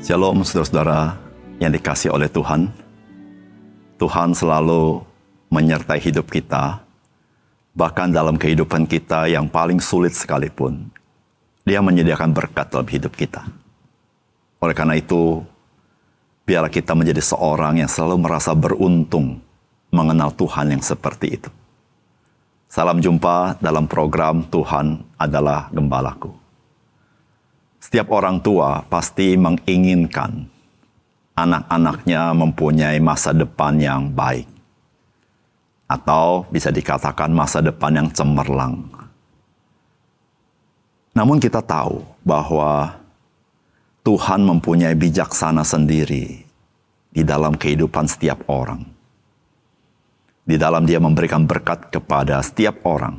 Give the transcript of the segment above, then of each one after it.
Shalom saudara-saudara yang dikasih oleh Tuhan. Tuhan selalu menyertai hidup kita, bahkan dalam kehidupan kita yang paling sulit sekalipun. Dia menyediakan berkat dalam hidup kita. Oleh karena itu, biarlah kita menjadi seorang yang selalu merasa beruntung mengenal Tuhan yang seperti itu. Salam jumpa dalam program Tuhan adalah Gembalaku. Setiap orang tua pasti menginginkan anak-anaknya mempunyai masa depan yang baik, atau bisa dikatakan masa depan yang cemerlang. Namun, kita tahu bahwa Tuhan mempunyai bijaksana sendiri di dalam kehidupan setiap orang. Di dalam Dia memberikan berkat kepada setiap orang,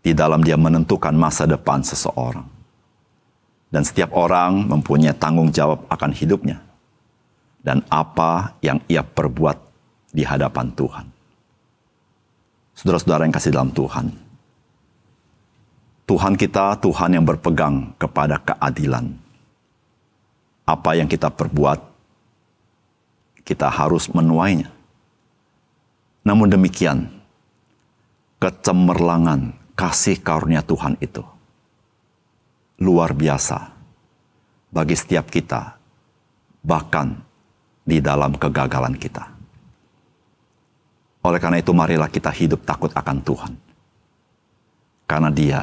di dalam Dia menentukan masa depan seseorang dan setiap orang mempunyai tanggung jawab akan hidupnya dan apa yang ia perbuat di hadapan Tuhan. Saudara-saudara yang kasih dalam Tuhan, Tuhan kita Tuhan yang berpegang kepada keadilan. Apa yang kita perbuat, kita harus menuainya. Namun demikian, kecemerlangan kasih karunia Tuhan itu luar biasa bagi setiap kita, bahkan di dalam kegagalan kita. Oleh karena itu, marilah kita hidup takut akan Tuhan, karena Dia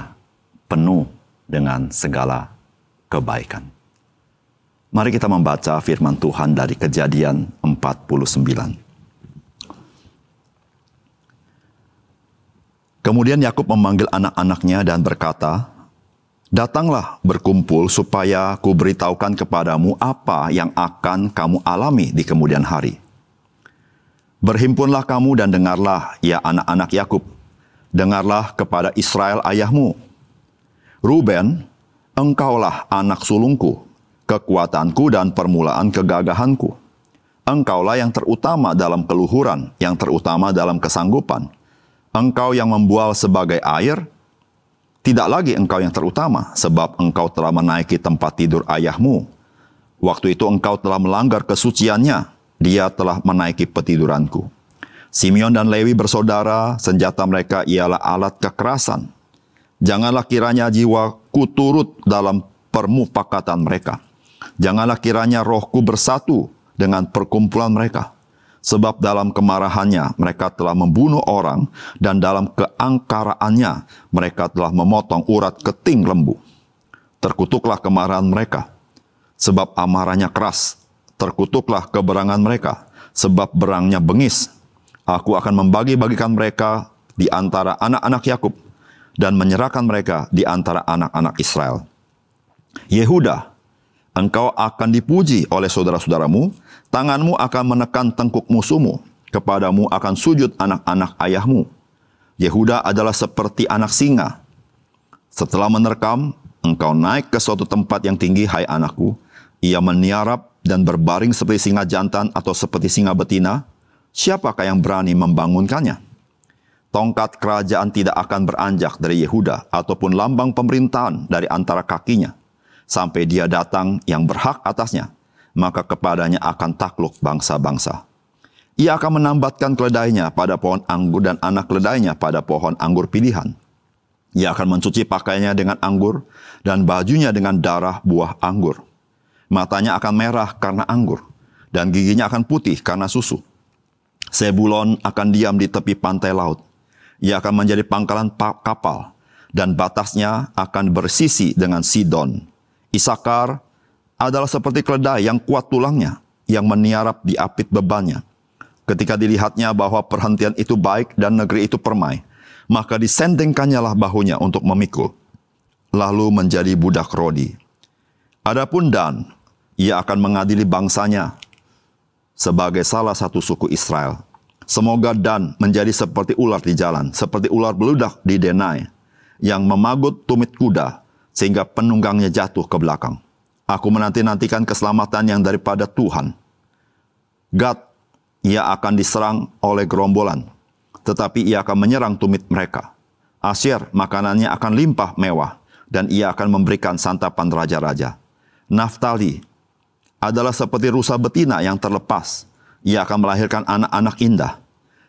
penuh dengan segala kebaikan. Mari kita membaca firman Tuhan dari Kejadian 49. Kemudian Yakub memanggil anak-anaknya dan berkata, Datanglah berkumpul supaya ku beritahukan kepadamu apa yang akan kamu alami di kemudian hari. Berhimpunlah kamu dan dengarlah, ya anak-anak Yakub. Dengarlah kepada Israel ayahmu. Ruben, engkaulah anak sulungku, kekuatanku dan permulaan kegagahanku. Engkaulah yang terutama dalam keluhuran, yang terutama dalam kesanggupan. Engkau yang membual sebagai air, tidak lagi engkau yang terutama, sebab engkau telah menaiki tempat tidur ayahmu. Waktu itu engkau telah melanggar kesuciannya, dia telah menaiki petiduranku. Simeon dan Lewi bersaudara, senjata mereka ialah alat kekerasan. Janganlah kiranya jiwaku turut dalam permufakatan mereka. Janganlah kiranya rohku bersatu dengan perkumpulan mereka Sebab dalam kemarahannya mereka telah membunuh orang dan dalam keangkaraannya mereka telah memotong urat keting lembu. Terkutuklah kemarahan mereka, sebab amarahnya keras. Terkutuklah keberangan mereka, sebab berangnya bengis. Aku akan membagi-bagikan mereka di antara anak-anak Yakub dan menyerahkan mereka di antara anak-anak Israel. Yehuda, engkau akan dipuji oleh saudara-saudaramu, Tanganmu akan menekan tengkuk musuhmu, kepadamu akan sujud anak-anak ayahmu. Yehuda adalah seperti anak singa. Setelah menerkam, engkau naik ke suatu tempat yang tinggi, hai anakku. Ia meniarap dan berbaring seperti singa jantan atau seperti singa betina. Siapakah yang berani membangunkannya? Tongkat kerajaan tidak akan beranjak dari Yehuda ataupun lambang pemerintahan dari antara kakinya sampai dia datang yang berhak atasnya maka kepadanya akan takluk bangsa-bangsa. Ia akan menambatkan keledainya pada pohon anggur dan anak keledainya pada pohon anggur pilihan. Ia akan mencuci pakaiannya dengan anggur dan bajunya dengan darah buah anggur. Matanya akan merah karena anggur dan giginya akan putih karena susu. Sebulon akan diam di tepi pantai laut. Ia akan menjadi pangkalan kapal dan batasnya akan bersisi dengan Sidon. Isakar adalah seperti keledai yang kuat tulangnya, yang meniarap di apit bebannya. Ketika dilihatnya bahwa perhentian itu baik dan negeri itu permai, maka disendengkannya lah bahunya untuk memikul, lalu menjadi budak Rodi. Adapun Dan, ia akan mengadili bangsanya sebagai salah satu suku Israel. Semoga Dan menjadi seperti ular di jalan, seperti ular beludak di denai, yang memagut tumit kuda, sehingga penunggangnya jatuh ke belakang. Aku menanti-nantikan keselamatan yang daripada Tuhan. Gad, ia akan diserang oleh gerombolan, tetapi ia akan menyerang tumit mereka. Asyir, makanannya akan limpah mewah, dan ia akan memberikan santapan raja-raja. Naftali adalah seperti rusa betina yang terlepas. Ia akan melahirkan anak-anak indah.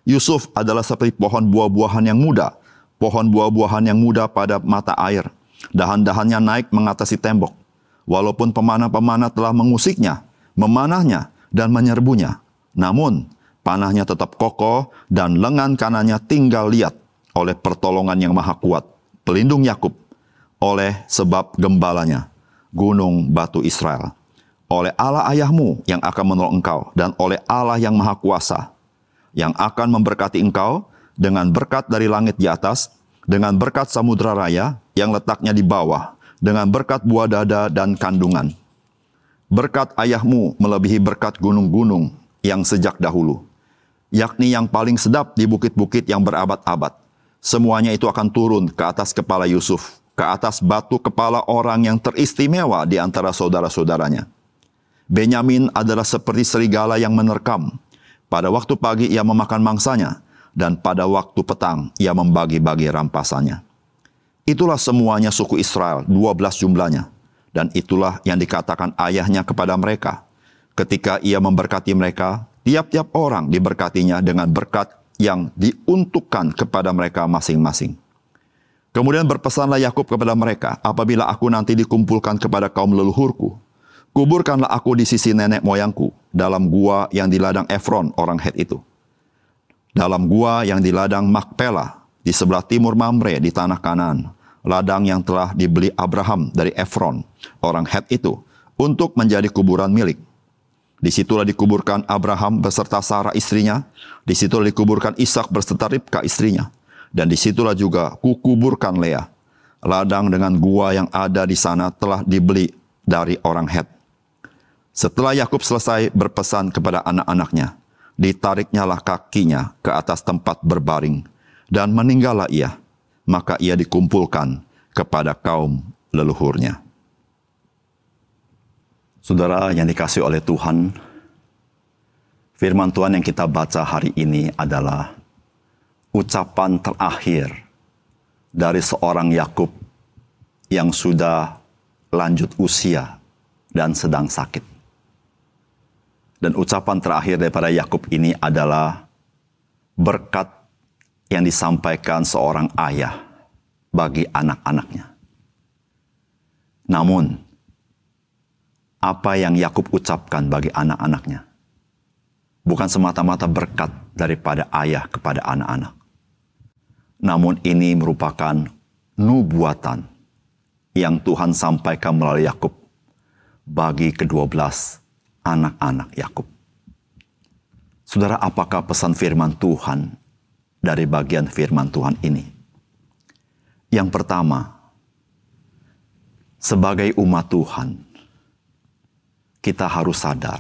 Yusuf adalah seperti pohon buah-buahan yang muda, pohon buah-buahan yang muda pada mata air. Dahan-dahannya naik mengatasi tembok. Walaupun pemanah-pemanah telah mengusiknya, memanahnya, dan menyerbunya. Namun, panahnya tetap kokoh dan lengan kanannya tinggal lihat oleh pertolongan yang maha kuat, pelindung Yakub, oleh sebab gembalanya, gunung batu Israel, oleh Allah ayahmu yang akan menolong engkau, dan oleh Allah yang maha kuasa, yang akan memberkati engkau dengan berkat dari langit di atas, dengan berkat samudra raya yang letaknya di bawah, dengan berkat buah dada dan kandungan. Berkat ayahmu melebihi berkat gunung-gunung yang sejak dahulu, yakni yang paling sedap di bukit-bukit yang berabad-abad. Semuanya itu akan turun ke atas kepala Yusuf, ke atas batu kepala orang yang teristimewa di antara saudara-saudaranya. Benyamin adalah seperti serigala yang menerkam, pada waktu pagi ia memakan mangsanya, dan pada waktu petang ia membagi-bagi rampasannya. Itulah semuanya suku Israel, 12 jumlahnya. Dan itulah yang dikatakan ayahnya kepada mereka. Ketika ia memberkati mereka, tiap-tiap orang diberkatinya dengan berkat yang diuntukkan kepada mereka masing-masing. Kemudian berpesanlah Yakub kepada mereka, apabila aku nanti dikumpulkan kepada kaum leluhurku, Kuburkanlah aku di sisi nenek moyangku, dalam gua yang di ladang Efron, orang Het itu. Dalam gua yang di ladang Makpela, di sebelah timur Mamre, di tanah kanan. Ladang yang telah dibeli Abraham dari Efron, orang Het itu, untuk menjadi kuburan milik. Di situlah dikuburkan Abraham beserta Sarah istrinya, di situlah dikuburkan Ishak beserta Ribka istrinya, dan di situlah juga kukuburkan Lea. Ladang dengan gua yang ada di sana telah dibeli dari orang Het. Setelah Yakub selesai berpesan kepada anak-anaknya, ditariknyalah kakinya ke atas tempat berbaring, dan meninggallah ia. Maka ia dikumpulkan kepada kaum leluhurnya. Saudara yang dikasih oleh Tuhan, firman Tuhan yang kita baca hari ini adalah ucapan terakhir dari seorang Yakub yang sudah lanjut usia dan sedang sakit. Dan ucapan terakhir daripada Yakub ini adalah berkat yang disampaikan seorang ayah bagi anak-anaknya. Namun, apa yang Yakub ucapkan bagi anak-anaknya bukan semata-mata berkat daripada ayah kepada anak-anak. Namun ini merupakan nubuatan yang Tuhan sampaikan melalui Yakub bagi kedua belas anak-anak Yakub. Saudara, apakah pesan firman Tuhan dari bagian firman Tuhan ini? Yang pertama, sebagai umat Tuhan, kita harus sadar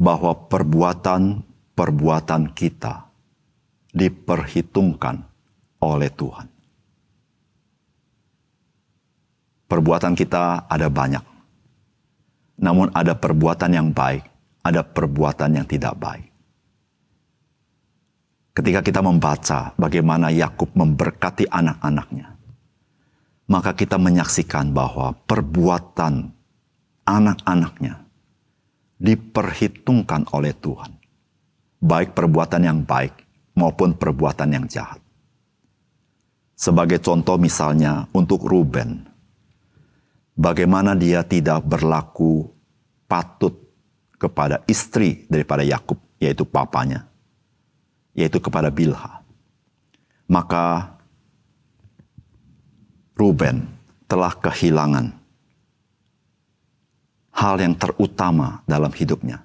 bahwa perbuatan-perbuatan kita diperhitungkan oleh Tuhan. Perbuatan kita ada banyak namun ada perbuatan yang baik, ada perbuatan yang tidak baik. Ketika kita membaca bagaimana Yakub memberkati anak-anaknya, maka kita menyaksikan bahwa perbuatan anak-anaknya diperhitungkan oleh Tuhan. Baik perbuatan yang baik maupun perbuatan yang jahat. Sebagai contoh misalnya untuk Ruben, bagaimana dia tidak berlaku patut kepada istri daripada Yakub, yaitu papanya, yaitu kepada Bilha. Maka Ruben telah kehilangan hal yang terutama dalam hidupnya,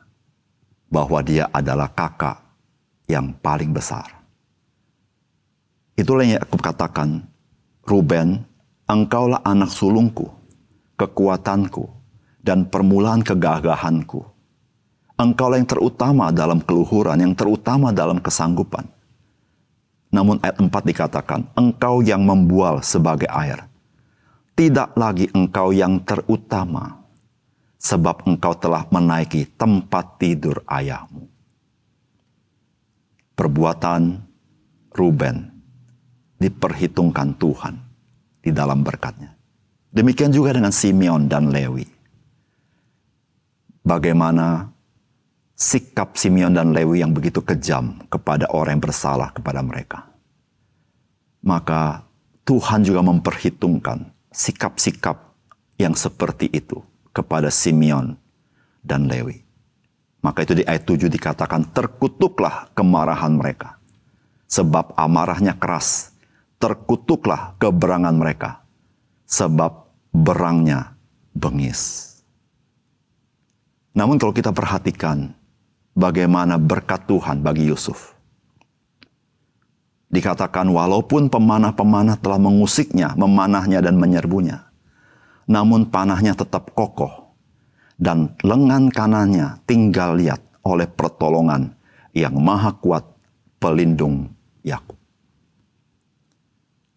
bahwa dia adalah kakak yang paling besar. Itulah yang Yakub katakan, Ruben, engkaulah anak sulungku kekuatanku, dan permulaan kegagahanku. Engkau yang terutama dalam keluhuran, yang terutama dalam kesanggupan. Namun ayat 4 dikatakan, engkau yang membual sebagai air. Tidak lagi engkau yang terutama, sebab engkau telah menaiki tempat tidur ayahmu. Perbuatan Ruben diperhitungkan Tuhan di dalam berkatnya. Demikian juga dengan Simeon dan Lewi. bagaimana sikap Simeon dan Lewi yang begitu kejam kepada orang yang bersalah kepada mereka. Maka Tuhan juga memperhitungkan sikap-sikap yang seperti itu kepada Simeon dan Lewi. Maka itu di ayat 7 dikatakan terkutuklah kemarahan mereka. Sebab amarahnya keras. Terkutuklah keberangan mereka. Sebab berangnya bengis. Namun kalau kita perhatikan bagaimana berkat Tuhan bagi Yusuf. Dikatakan walaupun pemanah-pemanah telah mengusiknya, memanahnya dan menyerbunya. Namun panahnya tetap kokoh. Dan lengan kanannya tinggal lihat oleh pertolongan yang maha kuat pelindung Yakub.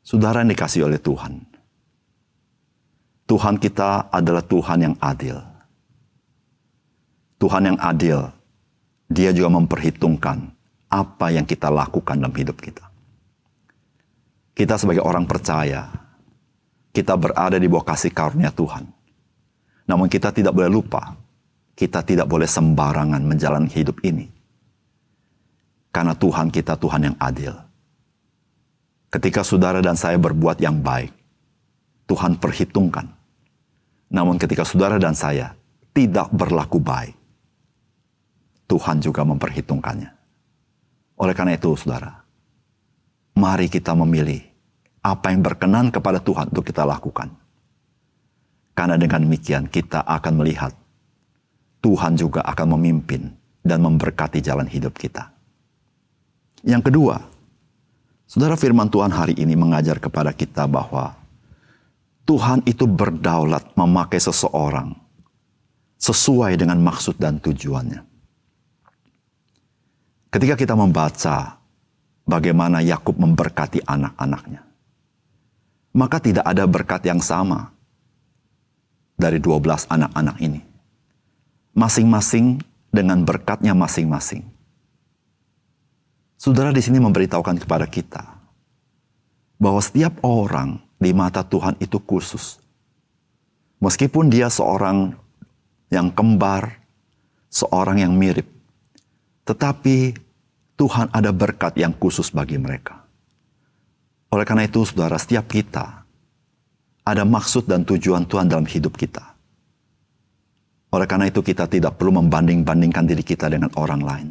Saudara yang dikasih oleh Tuhan. Tuhan kita adalah Tuhan yang adil. Tuhan yang adil, dia juga memperhitungkan apa yang kita lakukan dalam hidup kita. Kita sebagai orang percaya, kita berada di bawah kasih karunia Tuhan. Namun kita tidak boleh lupa, kita tidak boleh sembarangan menjalani hidup ini. Karena Tuhan kita Tuhan yang adil. Ketika saudara dan saya berbuat yang baik, Tuhan perhitungkan. Namun ketika saudara dan saya tidak berlaku baik, Tuhan juga memperhitungkannya. Oleh karena itu, saudara, mari kita memilih apa yang berkenan kepada Tuhan untuk kita lakukan. Karena dengan demikian kita akan melihat Tuhan juga akan memimpin dan memberkati jalan hidup kita. Yang kedua, saudara firman Tuhan hari ini mengajar kepada kita bahwa Tuhan itu berdaulat memakai seseorang sesuai dengan maksud dan tujuannya. Ketika kita membaca bagaimana Yakub memberkati anak-anaknya. Maka tidak ada berkat yang sama dari 12 anak-anak ini. Masing-masing dengan berkatnya masing-masing. Saudara di sini memberitahukan kepada kita bahwa setiap orang di mata Tuhan itu khusus. Meskipun dia seorang yang kembar, seorang yang mirip, tetapi Tuhan ada berkat yang khusus bagi mereka. Oleh karena itu, saudara, setiap kita ada maksud dan tujuan Tuhan dalam hidup kita. Oleh karena itu, kita tidak perlu membanding-bandingkan diri kita dengan orang lain,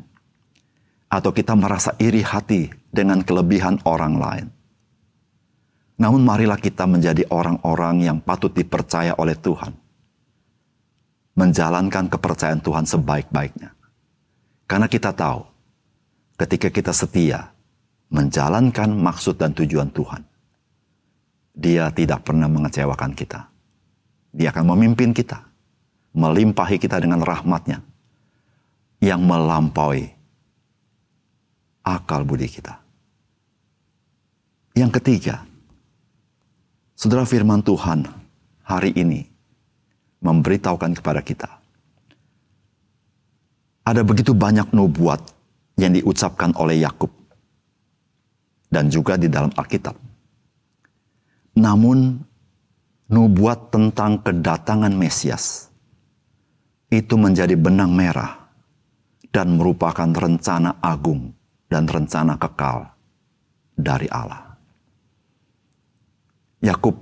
atau kita merasa iri hati dengan kelebihan orang lain. Namun, marilah kita menjadi orang-orang yang patut dipercaya oleh Tuhan, menjalankan kepercayaan Tuhan sebaik-baiknya, karena kita tahu ketika kita setia menjalankan maksud dan tujuan Tuhan, Dia tidak pernah mengecewakan kita. Dia akan memimpin kita, melimpahi kita dengan rahmatnya yang melampaui akal budi kita. Yang ketiga, saudara firman Tuhan hari ini memberitahukan kepada kita. Ada begitu banyak nubuat yang diucapkan oleh Yakub dan juga di dalam Alkitab. Namun nubuat tentang kedatangan Mesias itu menjadi benang merah dan merupakan rencana agung dan rencana kekal dari Allah. Yakub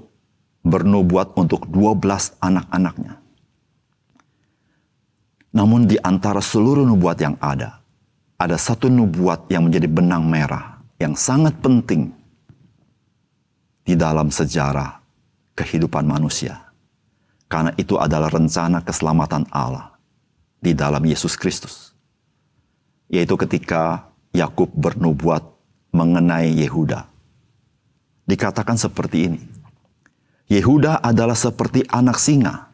bernubuat untuk 12 anak-anaknya. Namun di antara seluruh nubuat yang ada, ada satu nubuat yang menjadi benang merah yang sangat penting di dalam sejarah kehidupan manusia. Karena itu adalah rencana keselamatan Allah di dalam Yesus Kristus. Yaitu ketika Yakub bernubuat mengenai Yehuda. Dikatakan seperti ini. Yehuda adalah seperti anak singa.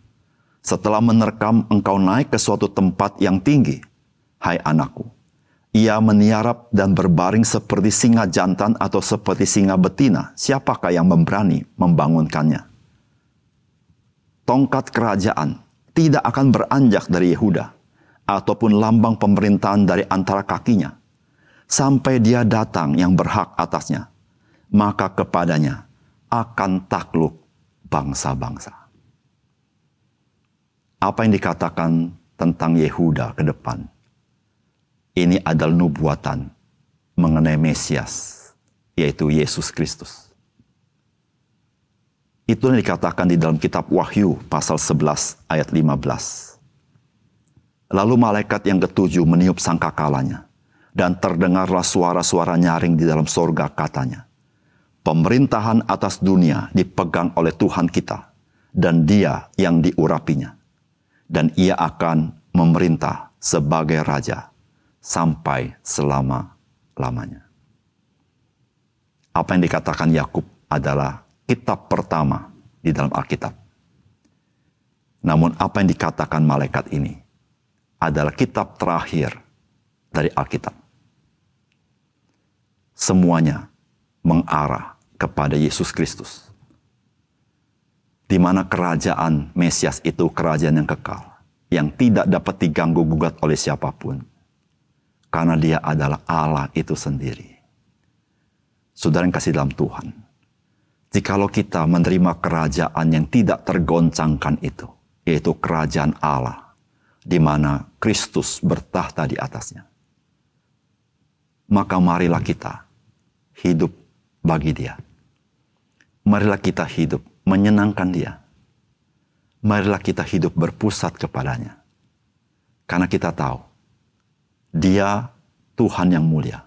Setelah menerkam engkau naik ke suatu tempat yang tinggi, hai anakku ia meniarap dan berbaring seperti singa jantan atau seperti singa betina. Siapakah yang memberani membangunkannya? Tongkat kerajaan tidak akan beranjak dari Yehuda ataupun lambang pemerintahan dari antara kakinya sampai dia datang yang berhak atasnya. Maka kepadanya akan takluk bangsa-bangsa. Apa yang dikatakan tentang Yehuda ke depan. Ini adalah nubuatan mengenai Mesias, yaitu Yesus Kristus. Itu yang dikatakan di dalam kitab Wahyu pasal 11 ayat 15. Lalu malaikat yang ketujuh meniup sangkakalanya dan terdengarlah suara-suara nyaring di dalam sorga katanya. Pemerintahan atas dunia dipegang oleh Tuhan kita dan dia yang diurapinya. Dan ia akan memerintah sebagai raja sampai selama-lamanya. Apa yang dikatakan Yakub adalah kitab pertama di dalam Alkitab. Namun apa yang dikatakan malaikat ini adalah kitab terakhir dari Alkitab. Semuanya mengarah kepada Yesus Kristus. Di mana kerajaan Mesias itu kerajaan yang kekal, yang tidak dapat diganggu gugat oleh siapa pun. Karena dia adalah Allah itu sendiri. Saudara yang kasih dalam Tuhan, Jikalau kita menerima kerajaan yang tidak tergoncangkan itu, yaitu kerajaan Allah, di mana Kristus bertahta di atasnya. Maka marilah kita hidup bagi dia. Marilah kita hidup menyenangkan dia. Marilah kita hidup berpusat kepadanya. Karena kita tahu, dia Tuhan yang mulia.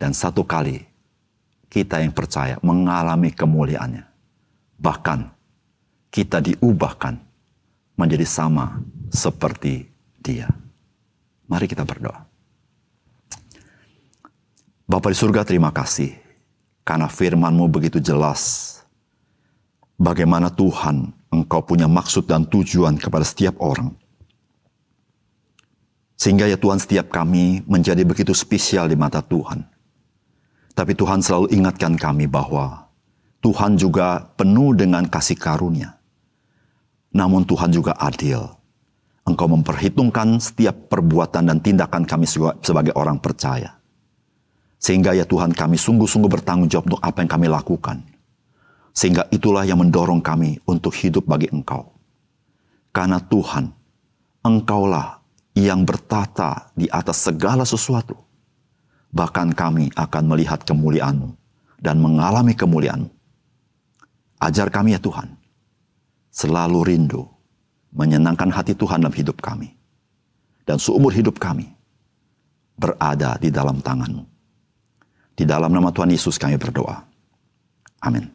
Dan satu kali kita yang percaya mengalami kemuliaannya. Bahkan kita diubahkan menjadi sama seperti dia. Mari kita berdoa. Bapak di surga terima kasih karena firmanmu begitu jelas bagaimana Tuhan engkau punya maksud dan tujuan kepada setiap orang. Sehingga ya Tuhan setiap kami menjadi begitu spesial di mata Tuhan. Tapi Tuhan selalu ingatkan kami bahwa Tuhan juga penuh dengan kasih karunia. Namun Tuhan juga adil. Engkau memperhitungkan setiap perbuatan dan tindakan kami sebagai orang percaya. Sehingga ya Tuhan kami sungguh-sungguh bertanggung jawab untuk apa yang kami lakukan. Sehingga itulah yang mendorong kami untuk hidup bagi Engkau. Karena Tuhan, Engkaulah yang bertata di atas segala sesuatu bahkan kami akan melihat kemuliaan-Mu dan mengalami kemuliaan-Mu. Ajar kami ya Tuhan, selalu rindu menyenangkan hati Tuhan dalam hidup kami. Dan seumur hidup kami berada di dalam tangan-Mu. Di dalam nama Tuhan Yesus kami berdoa. Amin.